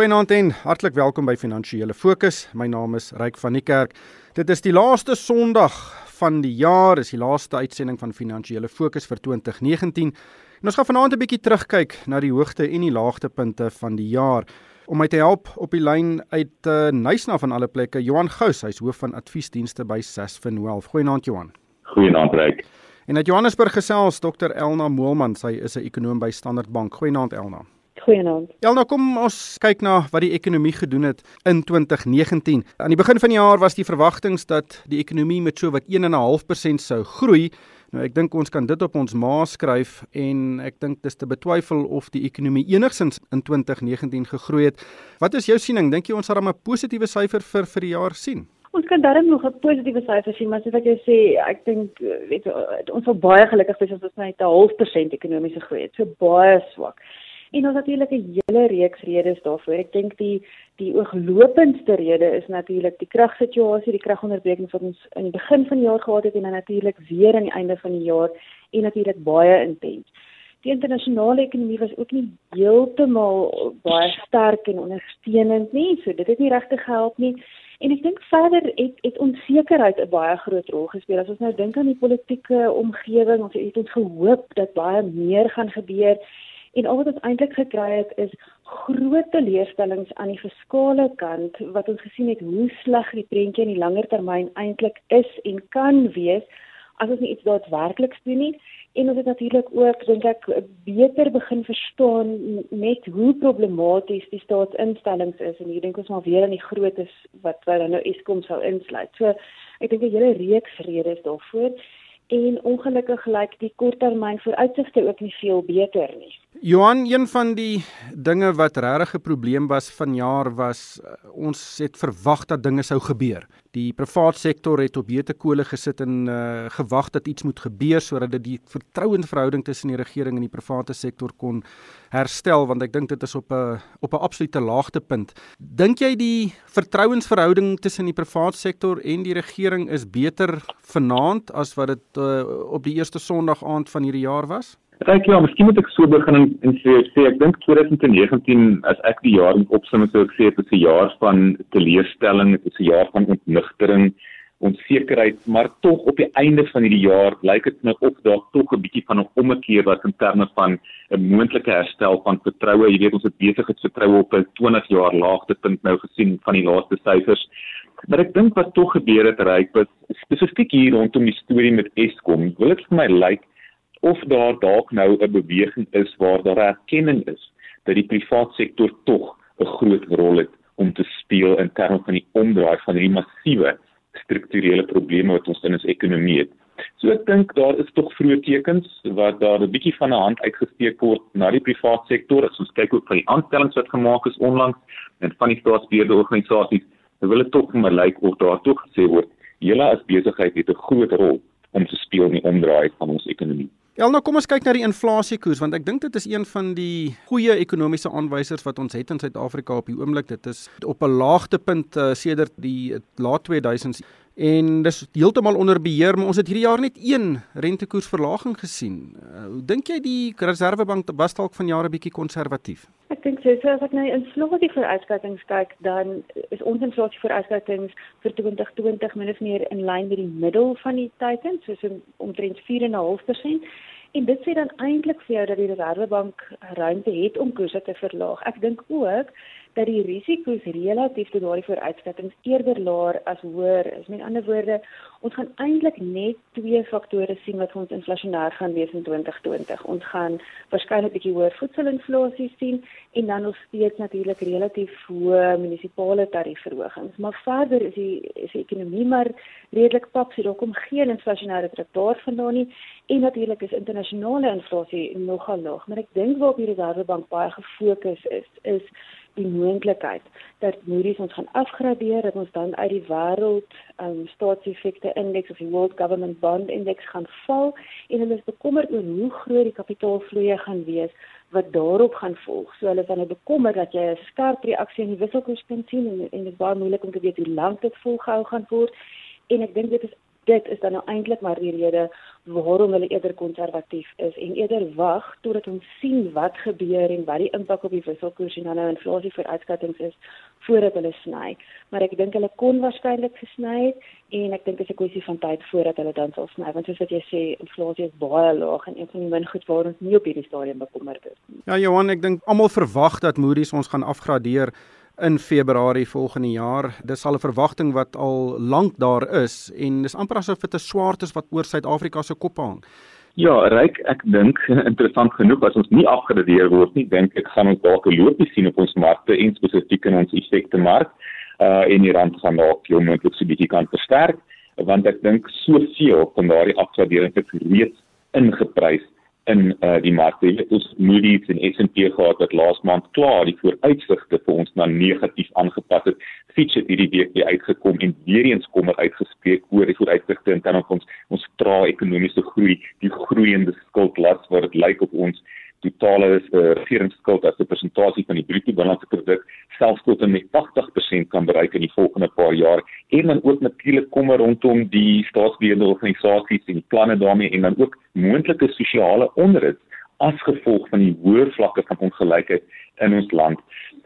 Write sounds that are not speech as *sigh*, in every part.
Goeienaand en hartlik welkom by Finansiële Fokus. My naam is Ryk van die Kerk. Dit is die laaste Sondag van die jaar, is die laaste uitsending van Finansiële Fokus vir 2019. En ons gaan vanaand 'n bietjie terugkyk na die hoogte en die laagtepunte van die jaar. Om my te help op die lyn uit uh, Nysna van alle plekke, Johan Gous, hy's hoof van adviesdienste by Sasfin Wealth. Goeienaand Johan. Goeienaand Ryk. En uit Johannesburg gesels Dr Elna Moelman, sy is 'n ekonoom by Standard Bank. Goeienaand Elna. Goeienaand. Ja, nou kom ons kyk na wat die ekonomie gedoen het in 2019. Aan die begin van die jaar was die verwagtinge dat die ekonomie met so wat 1.5% sou groei. Nou ek dink ons kan dit op ons ma skryf en ek dink dis te betwyfel of die ekonomie enigsins in 2019 gegroei het. Wat is jou siening? Dink jy ons sal 'n positiewe syfer vir vir die jaar sien? Ons kan darem nog 'n positiewe syfer sien, maar soos ek jou sê, ek dink weet ons sal baie gelukkig wees as ons net 'n half persent ekonomiese groei het. So baie swak. En ons natuurlik 'n hele reeks redes daarvoor. Ek dink die die ooglopendste rede is natuurlik die kragsituasie, die kragonderbreking wat ons in die begin van die jaar gehad het en dan natuurlik weer aan die einde van die jaar en natuurlik baie intens. Die internasionale ekonomie was ook nie heeltemal baie sterk en ondersteunend nie, so dit het nie regtig gehelp nie. En ek dink verder het het onsekerheid 'n baie groot rol gespeel. As ons nou dink aan die politieke omgewing, ons het ons gehoop dat baie meer gaan gebeur en al wat ons eintlik gekry het is groot teleurstellings aan die fiskale kant wat ons gesien het hoe sleg die prentjie in die langer termyn eintlik is en kan wees as ons nie iets daadwerklik doen nie en ons het natuurlik ook dink ek beter begin verstaan met hoe problematies die staatsinstellings is en hier dink ons maar weer aan die grootes wat wat nou Eskom sou insluit. So ek dink 'n hele reeks redes daarvoor en ongelukkig lyk die korttermyn vooruitsigte ook nie veel beter nie. Johan, een van die dinge wat regtig 'n probleem was vanjaar was uh, ons het verwag dat dinge sou gebeur. Die private sektor het op beter kole gesit en uh, gewag dat iets moet gebeur sodat dit die vertrouensverhouding tussen die regering en die private sektor kon herstel want ek dink dit is op 'n op 'n absolute laagtepunt. Dink jy die vertrouensverhouding tussen die private sektor en die regering is beter vanaand as wat dit uh, op die eerste Sondag aand van hierdie jaar was? Kyk ja, miskien moet ek so begin en, en sê, sê ek dink 2019 as ek die jaar opsom sou ek sê dit is 'n jaar van teleurstelling, dit is 'n jaar van ontnigtering, onsekerheid, maar tog op die einde van hierdie jaar lyk dit nou of daar tog 'n bietjie van 'n ommekeer was in terme van 'n moontlike herstel van vertroue. Jy weet ons het besigheidsvertroue op 'n 20 jaar laagtepunt nou gesien van die laaste syfers. Maar ek dink wat tog gebeur het, ryk spesifiek hier rondom die storie met Eskom. Wil dit vir my lyk of daar dalk nou 'n beweging is waar daar erkenning is dat die private sektor tog 'n groot rol het om te speel in terme van die omdraai van hierdie massiewe strukturele probleme wat ons in ons ekonomie het. So ek dink daar is tog vroeë tekens wat daar 'n bietjie van 'n hand uitgesteek word na die private sektor as ons kyk ook van die aanstellings wat gemaak is onlangs en van die staatsbeheerde organisasies. Wil dit tog vir my lyk of daar tog gesê word julle as besigheid het 'n groot rol om te speel in die omdraai van ons ekonomie. Ja, nou kom ons kyk na die inflasiekoers want ek dink dit is een van die goeie ekonomiese aanwysers wat ons het in Suid-Afrika op die oomblik. Dit is op 'n laagtepunt uh, sedert die laat 2000s en dis heeltemal onder beheer, maar ons het hierdie jaar net een rentekoersverlaging gesien. Uh, hoe dink jy die Reserwebank was dalk van jare bietjie konservatief? Ek dink so, as ek nou inflasie vooruitskattinge kyk, dan is ons inflasie vooruitskattinge vir 2020 min of meer in lyn met die middel van die teiken, soos omtrent 4.5%. En dit sê dan eintlik vir jou dat die Reserwebank ruimte het om koerse te verlaag. Ek dink ook dat die risiko's relatief tot daardie vooruitskattinge eerder laer as hoër is. Met ander woorde, ons gaan eintlik net twee faktore sien wat ons inflasionêr gaan wees in 2020. Ons gaan waarskynlik 'n bietjie hoër voedselinflasie sien en dan nog steeds natuurlik relatief hoë munisipale tariefverhogings. Maar verder is die is die ekonomie maar redelik pap, so daar kom geen inflasionêre druk daarvandaan nie en natuurlik is internasionale inflasie nogal laag. Maar ek dink waarop die Reserwebank baie gefokus is, is die moontlikheid dat Moody's ons gaan afgradeer dat ons dan uit die wêreld um, staatseffekte indeks of die World Government Bond Index gaan val en hulle is bekommerd oor hoe groot die kapitaalvloeie gaan wees wat daarop gaan volg. So hulle is dan bekommerd dat jy 'n skerp reaksie in die wisselkoers kan sien en, en dit is baie moeilik om te weet hoe lank dit volgehou gaan word en ek dink dit is dit is dan nou eintlik maar die rede waarom hulle eerder konservatief is en eerder wag totdat ons sien wat gebeur en wat die impak op die wisselkoers en dan nou inflasie vooruitskattinge is voordat hulle sny. Maar ek dink hulle kon waarskynlik gesny het en ek dink dit is 'n kwessie van tyd voordat hulle dan sal sny want soos wat jy sê inflasie is baie laag en een van die min goed waar ons nie op hierdie stadium bekommerd is nie. Ja Johan, ek dink almal verwag dat Moody's ons gaan afgradeer in Februarie volgende jaar. Dis al 'n verwagting wat al lank daar is en dis amper asof dit 'n swaard is wat oor Suid-Afrika se kop hang. Ja, ryk, ek dink *laughs* interessant genoeg as ons nie afgegradeer word nie, dink ek gaan ons dalk 'n loopie sien op ons markte en spesifiek in ons effekte mark. Uh en die rand gaan dalk jou moontlik so 'n bietjie kan versterk want ek dink soveel van daardie afgradering het reeds ingeprys in uh, die markte. Jy weet ons Moody's en S&P gehad het laas maand klaar die vooruitsigte vir ons na negatief aangepas het. Fitch het hierdie week weer uitgekom en weer eens kommer uitgespreek oor die vooruitsigte in terme van ons ons trae ekonomiese groei, die groeiende skuldlas wat dit lyk op ons totale uh, regeringsskuld as 'n persentasie van die bruto binnelandse produk selfs tot en met 80% kan bereik in die volgende paar jaar. En dan ook natuurlik kommer rondom die staatsbeheerde organisasies en die planne daarmee en dan ook moontlike sosiale onrus as gevolg van die hoë vlakke van ongelykheid in ons land.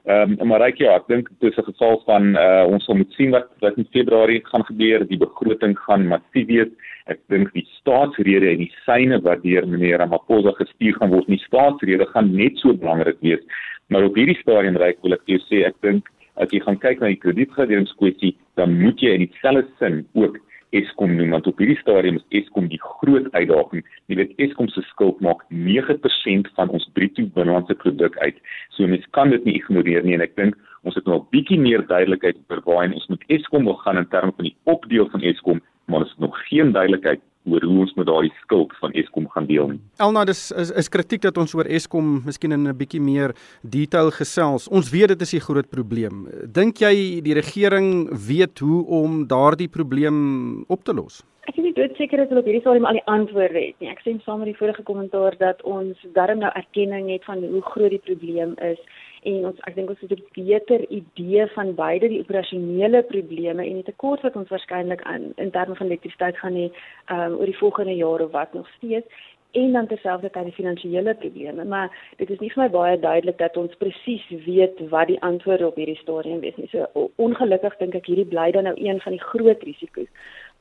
Ehm um, maar reg ja, ek dink dit is 'n geval van uh, ons sal moet sien wat wat in Februarie gaan gebeur. Die begroting gaan massief wees. Ek dink die staatsrede en die syne wat deur meneer Ramaphosa gestuur gaan word, die staatsrede gaan net so belangrik wees. Maar op hierdie stadium reik wil ek jou sê, ek dink as jy gaan kyk na die kredietgraderingskwessie, dan moet jy in dieselfde sin ook Eskom noem want op hierdie stadium is Eskom die groot uitdaging. Jy weet Eskom se skuld maak 9% van ons bruto binnelandse produk uit. So mens kan dit nie ignoreer nie en ek dink ons het nou 'n bietjie meer duidelikheid oor waar ons met Eskom wil gaan in terme van die opdeel van Eskom maar ons het nog geen duidelikheid oor hoe ons met daardie skuld van Eskom gaan deel nie. Elna, dis is, is kritiek dat ons oor Eskom miskien in 'n bietjie meer detail gesels. Ons weet dit is 'n groot probleem. Dink jy die regering weet hoe om daardie probleem op te los? Ek is nie doodseker dat hulle op hierdie stadium al die antwoorde het nie. Ek sê saam met die vorige kommentaar dat ons darm nou erkenning het van hoe groot die probleem is en ons ek dink ons het 'n beter idee van beide die operasionele probleme en die tekort wat ons waarskynlik aan in terme van elektrisiteit gaan hê um, oor die volgende jare wat nog steeds en dan terselfdertyd die finansiële probleme. Maar dit is nie vir my baie duidelik dat ons presies weet wat die antwoorde op hierdie stadium is nie. So ongelukkig dink ek hierdie bly dan nou een van die groot risiko's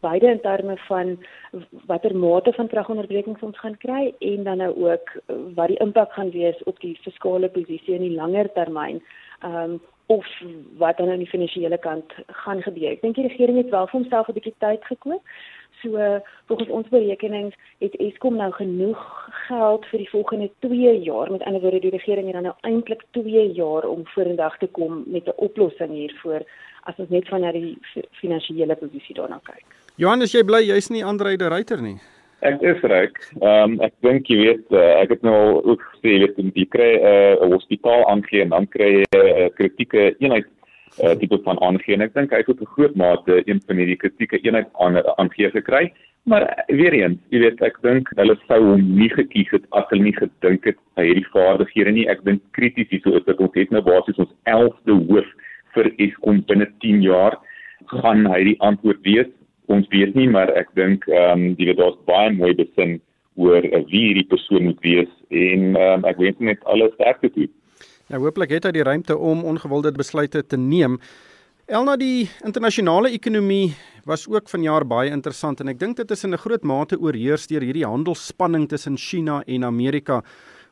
beide in terme van watter mate van kragonderbrekings ons gaan kry en dan nou ook uh, wat die impak gaan wees op die fiskale posisie in die langer termyn. Um of wat dan aan die finansiële kant gaan gebeur. Ek dink die regering het wel vir homself 'n bietjie tyd gekoop. So volgens ons berekenings het Eskom nou genoeg geld vir die volgende 2 jaar. Met ander woorde, die regering het dan nou eintlik 2 jaar om vorendag te kom met 'n oplossing hiervoor as ons net van na die finansiële posisie daarna kyk. Johannes, jy bly jy's nie Andre de Ruyter nie. Ek is reg. Ehm um, ek dink jy weet uh, ek het nou al ook gesê jy weet jy kry eh, 'n uh, hospitaal aangee en dan kry jy 'n uh, kritieke eenheid uh, tipe van aangee en ek dink hy het tot 'n groot mate een van hierdie kritieke eenheid aan aangee gekry. Maar weer eens, jy weet ek dink hulle sou hom nie gekies het as hulle nie gedink het hy het die vaardighede nie. Ek dink krities hierso is dat ons het nou basies ons 11de hoof vir Eskom binne 10 jaar gaan hy die antwoord wees ons weet nie maar ek dink ehm um, jy weet daar's baie mooi besin oor uh, wie hierdie persoon moet wees en ehm um, ek wens net alles sterkte toe. Ja hooplik het hy die ruimte om ongewilde besluite te neem. Elna die internasionale ekonomie was ook vanjaar baie interessant en ek dink dit is in 'n groot mate oorheers deur hierdie handelsspanning tussen China en Amerika.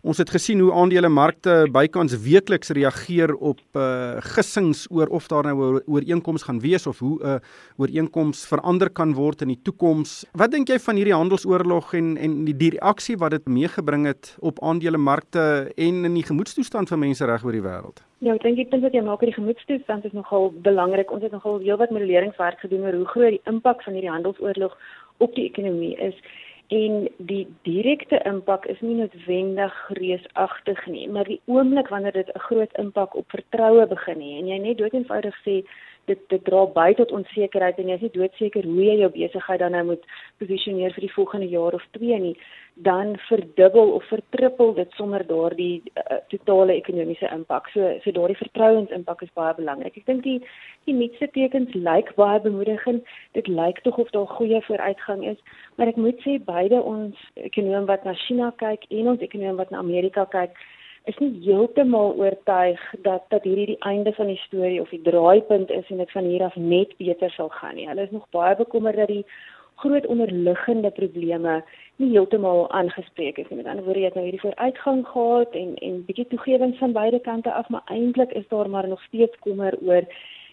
Ons het gesien hoe aandelemarkte bykans weekliks reageer op uh gissings oor of daar nou 'n ooreenkoms gaan wees of hoe 'n uh, ooreenkoms verander kan word in die toekoms. Wat dink jy van hierdie handelsoorlog en en die, die reaksie wat dit meegebring het op aandelemarkte en in die gemoedstoestand van mense reg oor die wêreld? Ja, ek dink die punt wat jy maak oor die gemoedstoestand is nogal belangrik. Ons het nogal heelwat modelleringswerk gedoen oor hoe groot die impak van hierdie handelsoorlog op die ekonomie is en die direkte impak is nie noodwendig reusagtig nie, maar die oomblik wanneer dit 'n groot impak op vertroue begin hê. En jy net dood eenvoudig sê dit dit dra by tot onsekerheid en jy is nie doodseker hoe jy jou besigheid dan nou moet posisioneer vir die volgende jaar of twee nie dan verdubbel of vertrippel dit sommer daardie uh, totale ekonomiese impak. So so daardie vertrouensimpak is baie belangrik. Ek dink die die nuutste tekens lyk baie bemoedigend. Dit lyk tog of daar goeie vooruitgang is, maar ek moet sê beide ons ekonomie wat na China kyk en ons ekonomie wat na Amerika kyk, is nie heeltemal oortuig dat dat hierdie die einde van die storie of die draaipunt is en dit van hier af net beter sal gaan nie. Hulle is nog baie bekommerd dat die groot onderliggende probleme nie heeltemal aangespreek is nie. Met ander woorde, jy het nou hierdie vooruitgang gehad en en bietjie toegewings van beide kante af, maar eintlik is daar maar nog steeds kommer oor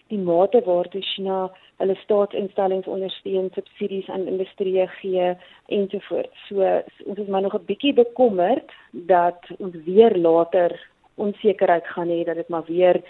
die mate waartoe China hulle staatsinstellings ondersteun, subsidies aan industrie gee ensovoorts. So ons is maar nog 'n bietjie bekommerd dat ons weer later onsekerheid gaan hê dat dit maar weer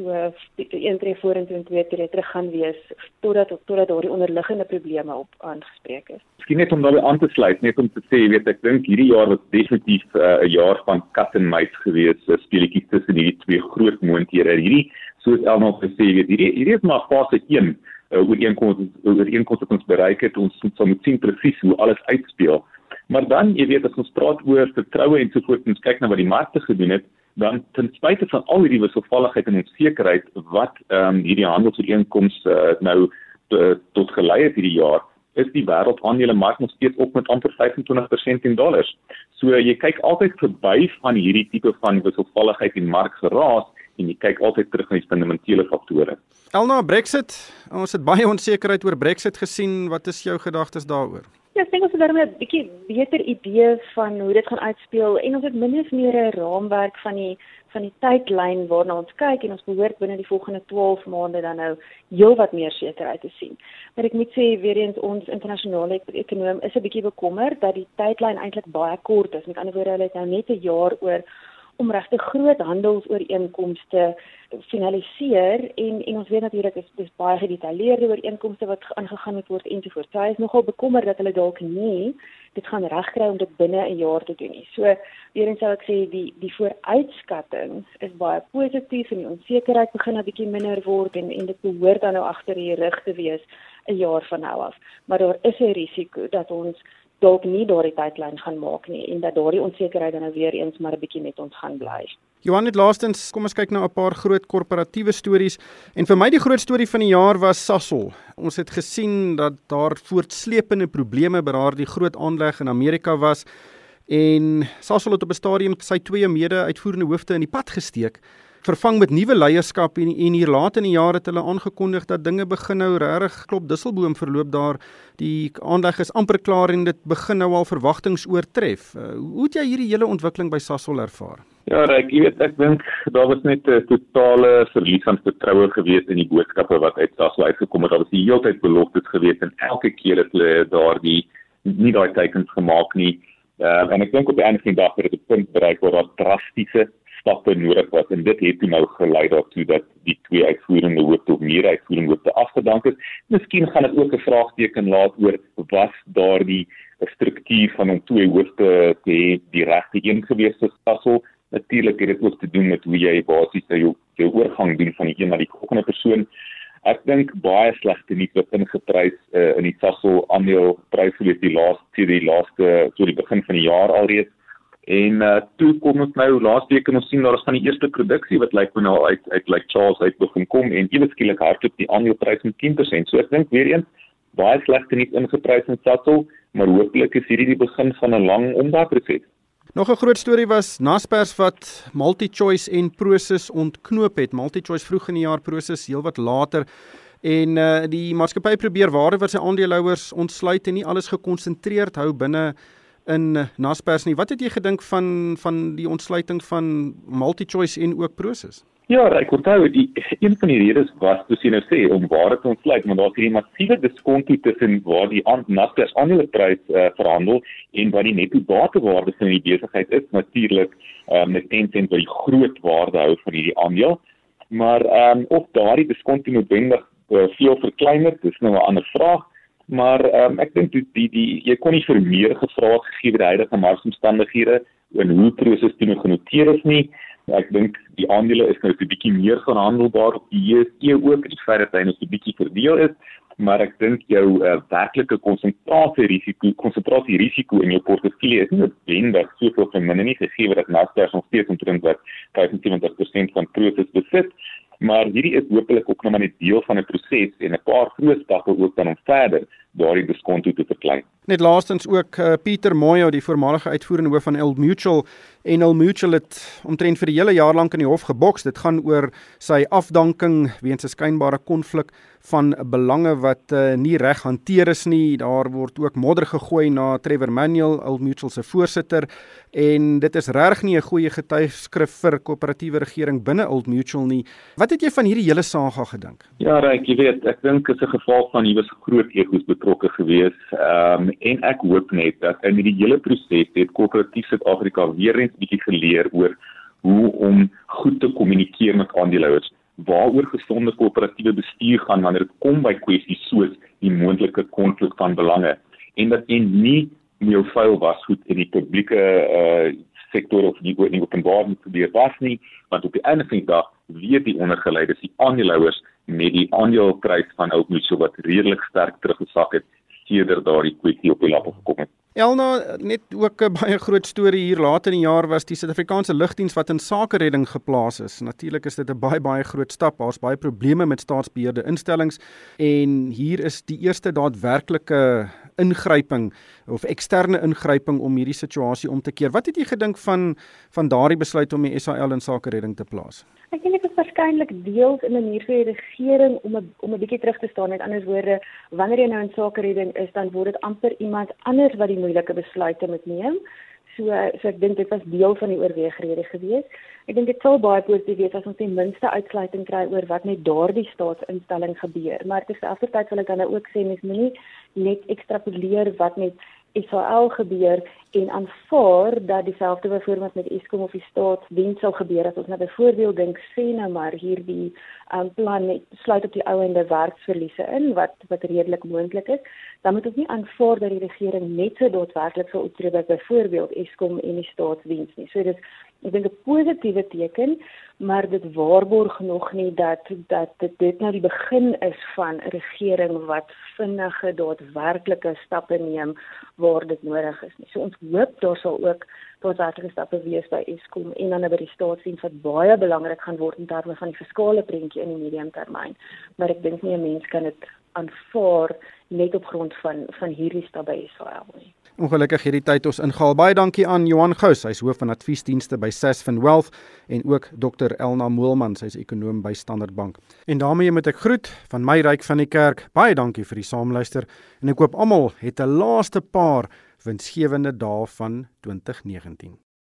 so een tree vorentoe en twee tree terug gaan wees totdat totdat daardie onderliggende probleme op aangespreek is. Miskien net om daarbey aan te sluit, net om te sê, jy weet ek dink hierdie jaar was definitief uh, 'n uh, jaar van kat en muis gewees, uh, speletjies tussen hierdie twee groot moonthede. Hierdie soos Elma gesê het, hierdie hierdie is maar fase 1 uh, ooreenkoms ooreenkoms wat ons bereik het. Ons moet so sien presies hoe alles uitspeel. Maar dan, jy weet, as ons praat oor vertroue en so voort, ons kyk na wat die markte gedoen het, dan ten spyte van al hierdie wisselvalligheid en onsekerheid wat ehm um, hierdie handelsooreenkomste uh, nou uh, tot gelei het hierdie jaar is die wêreldaandelemark nog steeds op met amper 25% in dollars. So jy kyk altyd verby van hierdie tipe van wisselvalligheid in markgeraas en jy kyk altyd terug na die fundamentele faktore. Elna Brexit, ons het baie onsekerheid oor Brexit gesien. Wat is jou gedagtes daaroor? Ja, ek dink ons het daarmee 'n bietjie beter idee van hoe dit gaan uitspeel en ons het min of meer 'n raamwerk van die van die tydlyn waarna ons kyk en ons behoort binne die volgende 12 maande dan nou heelwat meer sekerheid te sien. Maar ek moet sê weer eens ons internasionale ekonom is 'n bietjie bekommerd dat die tydlyn eintlik baie kort is. Met ander woorde, hulle het nou net 'n jaar oor om regte groot handelsooreenkomste finaliseer en en ons weet natuurlik is dis baie gedetailleerde ooreenkomste wat aangegaan moet word ensovoorts. Sy is nogal bekommerd dat hulle dalk nie dit gaan regkry om dit binne 'n jaar te doen nie. So weer eens sou ek sê die die vooruitskattings is baie positief en die onsekerheid begin 'n bietjie minder word en en dit behoort dan nou agter die rug te wees 'n jaar van nou af. Maar daar is 'n risiko dat ons dalk nie daardie tydlyn gaan maak nie en dat daardie onsekerheid dan nou weer eens maar 'n bietjie met ons gaan bly. Johan het laastens, kom ons kyk na 'n paar groot korporatiewe stories en vir my die groot storie van die jaar was Sasol. Ons het gesien dat daar voortsleepende probleme by daardie groot aanleg in Amerika was en Sasol het op 'n stadium sy twee mede-uitvoerende hoofde in die pad gesteek vervang met nuwe leierskap en en hier laat in die jaar het hulle aangekondig dat dinge begin nou regtig klop dusselboom verloop daar die aandag is amper klaar en dit begin nou al verwagtinge oortref. Uh, hoe het jy hierdie hele ontwikkeling by Sasol ervaar? Ja, ek weet ek dink daar was net 'n totale verlies van vertroue gewees in die boodskappe wat uit Sasol uitgekom het. Daar was die hele tyd beloftes gewees en elke keer het hulle daardie nie daai tekens gemaak nie. Uh, en ek dink op die einde van die dag het dit punt bereik waar daar drastiese stappe nodig was en dit het nou gelei daartoe dat die twee uitvoerende hoofde of meer uitvoerende hoofde afgedank is. Miskien gaan dit ook 'n vraagteken laat oor was daardie struktuur van om twee hoofde te hê die regte een gewees te stassel. Natuurlik het dit ook te doen met hoe jy basies jou jou oorgang doen van die een na die volgende persoon. Ek dink baie slegte nuus wat ingeprys uh, in die Sasol aandeel prys vir die laaste die laaste so die begin van die jaar alreeds En uh toe kom ons nou laasweek en ons sien daar is van die eerste produksie wat lyk like, nou uit uit like Charles uit begin kom en ewe skielik hardloop die aandeleprys met 10%. So ek dink weer eens baie slegte nuus ingeprys in Sasol, maar hopelik is hierdie die begin van 'n lang omdaagproses. Nog 'n groot storie was Naspers wat MultiChoice en Prosus ontknoop het. MultiChoice vroeg in die jaar Prosus heelwat later en uh die maatskappy probeer waarde vir sy aandeelhouers ontsluit en nie alles gekonsentreerd hou binne in Naspers nie. Wat het jy gedink van van die ontsluiting van MultiChoice en ook Prosus? Ja, ek onthou die een van die redes was toe sien nou sê om waar dit ontsluit, maar daar's hierdie massiewe diskontie tussen waar die Naspers aandeleprys uh, verhandel en wat die netto batewaarde van die besigheid is, natuurlik uh, met Tencent wat die groot waarde hou van hierdie aandeel. Maar ehm um, of daardie diskontie noodwendig uh, veel verkleiner, dis nou 'n ander vraag maar um, ek dink die, die die jy kon nie vir meer gevra gegee die huidige markomstandighede en hoe proses toe genoteer is nie. Ek dink die aandele is nou 'n bietjie meer verhandelbaar op die JSE ook, die feit dat hy so 'n bietjie verdeel is, maar ek dink jou uh, werklike konsentrasie risiko, konsentrasie risiko in jou portefeulje is nie noodwendig soveel verminder nie. Gegee dat Nasdaq nog steeds omtrent wat 75% van Prosus besit maar hierdie is hopelik ook nog maar net deel van 'n proses en 'n paar groot stappe ook dan om verder daardie diskonto te verklein. Net laastens ook uh, Pieter Moyo, die voormalige uitvoerende hoof van Old Mutual en Old Mutual het omtrent vir die hele jaar lank in die hof geboks. Dit gaan oor sy afdanking weens 'n skynbare konflik van belange wat uh, nie reg hanteer is nie. Daar word ook modder gegooi na Trevor Manuel, Old Mutual se voorsitter en dit is reg nie 'n goeie getuigskrif vir koöperatiewe regering binne Old Mutual nie. Wat het jy van hierdie hele saga gedink? Ja, reg, jy weet, ek dink dit is 'n geval van hier was groot egos betrokke gewees. Ehm um, en ek hoop net dat in hierdie hele proses het koöperatief Suid-Afrika weer eens bietjie geleer oor hoe om goed te kommunikeer met aandeelhouers waaroor gesonde koöperatiewe bestuur gaan wanneer dit kom by kwessies soos die moontlike konflik van belange en dat jy nie jou vuil was goed in die publieke uh sektor of die in die openbare gebeur was nie want op die einde van die dag weet die ondergeleide die aandeelhouers met die aandeleprys van Old Mutual wat redelik sterk teruggesak het sedert daardie kwessie op die lap gekom het. Elna net ook 'n baie groot storie hier later in die jaar was die Suid-Afrikaanse lugdiens wat in sake redding geplaas is. Natuurlik is dit 'n baie baie groot stap. Daar's baie probleme met staatsbeheerde instellings en hier is die eerste daadwerklike ingryping of eksterne ingryping om hierdie situasie om te keer. Wat het jy gedink van van daardie besluit om die SAL in sake redding te plaas? Ek dink dit is waarskynlik deels 'n manier vir die regering om 'n om 'n bietjie terug te staan. Met ander woorde, wanneer jy nou in sake redding is, dan word dit amper iemand anders wat die moeilike besluite moet neem. So so ek dink dit was deel van die oorweegrede geweest. Ek dink dit sou baie positief wees as ons ten minste uitsluiting kry oor wat met daardie staatsinstelling gebeur. Maar terselfdertyd wil ek dan ook sê mens moenie net ekstrapoleer wat met Israel gebeur en aanvaar dat dieselfde byvoorbeeld met Eskom of die staatsdiens sal gebeur as ons nou byvoorbeeld dink sê nou maar hierdie um, plan net sluit op die ou ende werksverliese in wat wat redelik moontlik is dan moet ons nie aanvaar dat die regering net so daadwerklik sou optree by byvoorbeeld Eskom en die staatsdiens nie so dis ek dink 'n positiewe teken maar dit waarborg nog nie dat dat dit dit nou die begin is van 'n regering wat vinnige daadwerklike stappe neem waar dit nodig is nie. So ons hoop daar sal ook daadwerklike stappe wees by Eskom en dan by die staatsdiens wat baie belangrik gaan word in terme van die fiskale prentjie in die medium termyn. Maar ek dink nie 'n mens kan dit aanvaar net op grond van van hierdie stap by Israel nie. Ongelukkig hierdie tyd ons ingehaal. Baie dankie aan Johan Gous, hy's hoof van adviesdienste by Sasfin Wealth en ook Dr Elna Moelman, sy's ekonom by Standard Bank. En daarmee moet ek groet van my ryk van die kerk. Baie dankie vir die saamluister en ek hoop almal het 'n laaste paar winsgewende dae van 2019.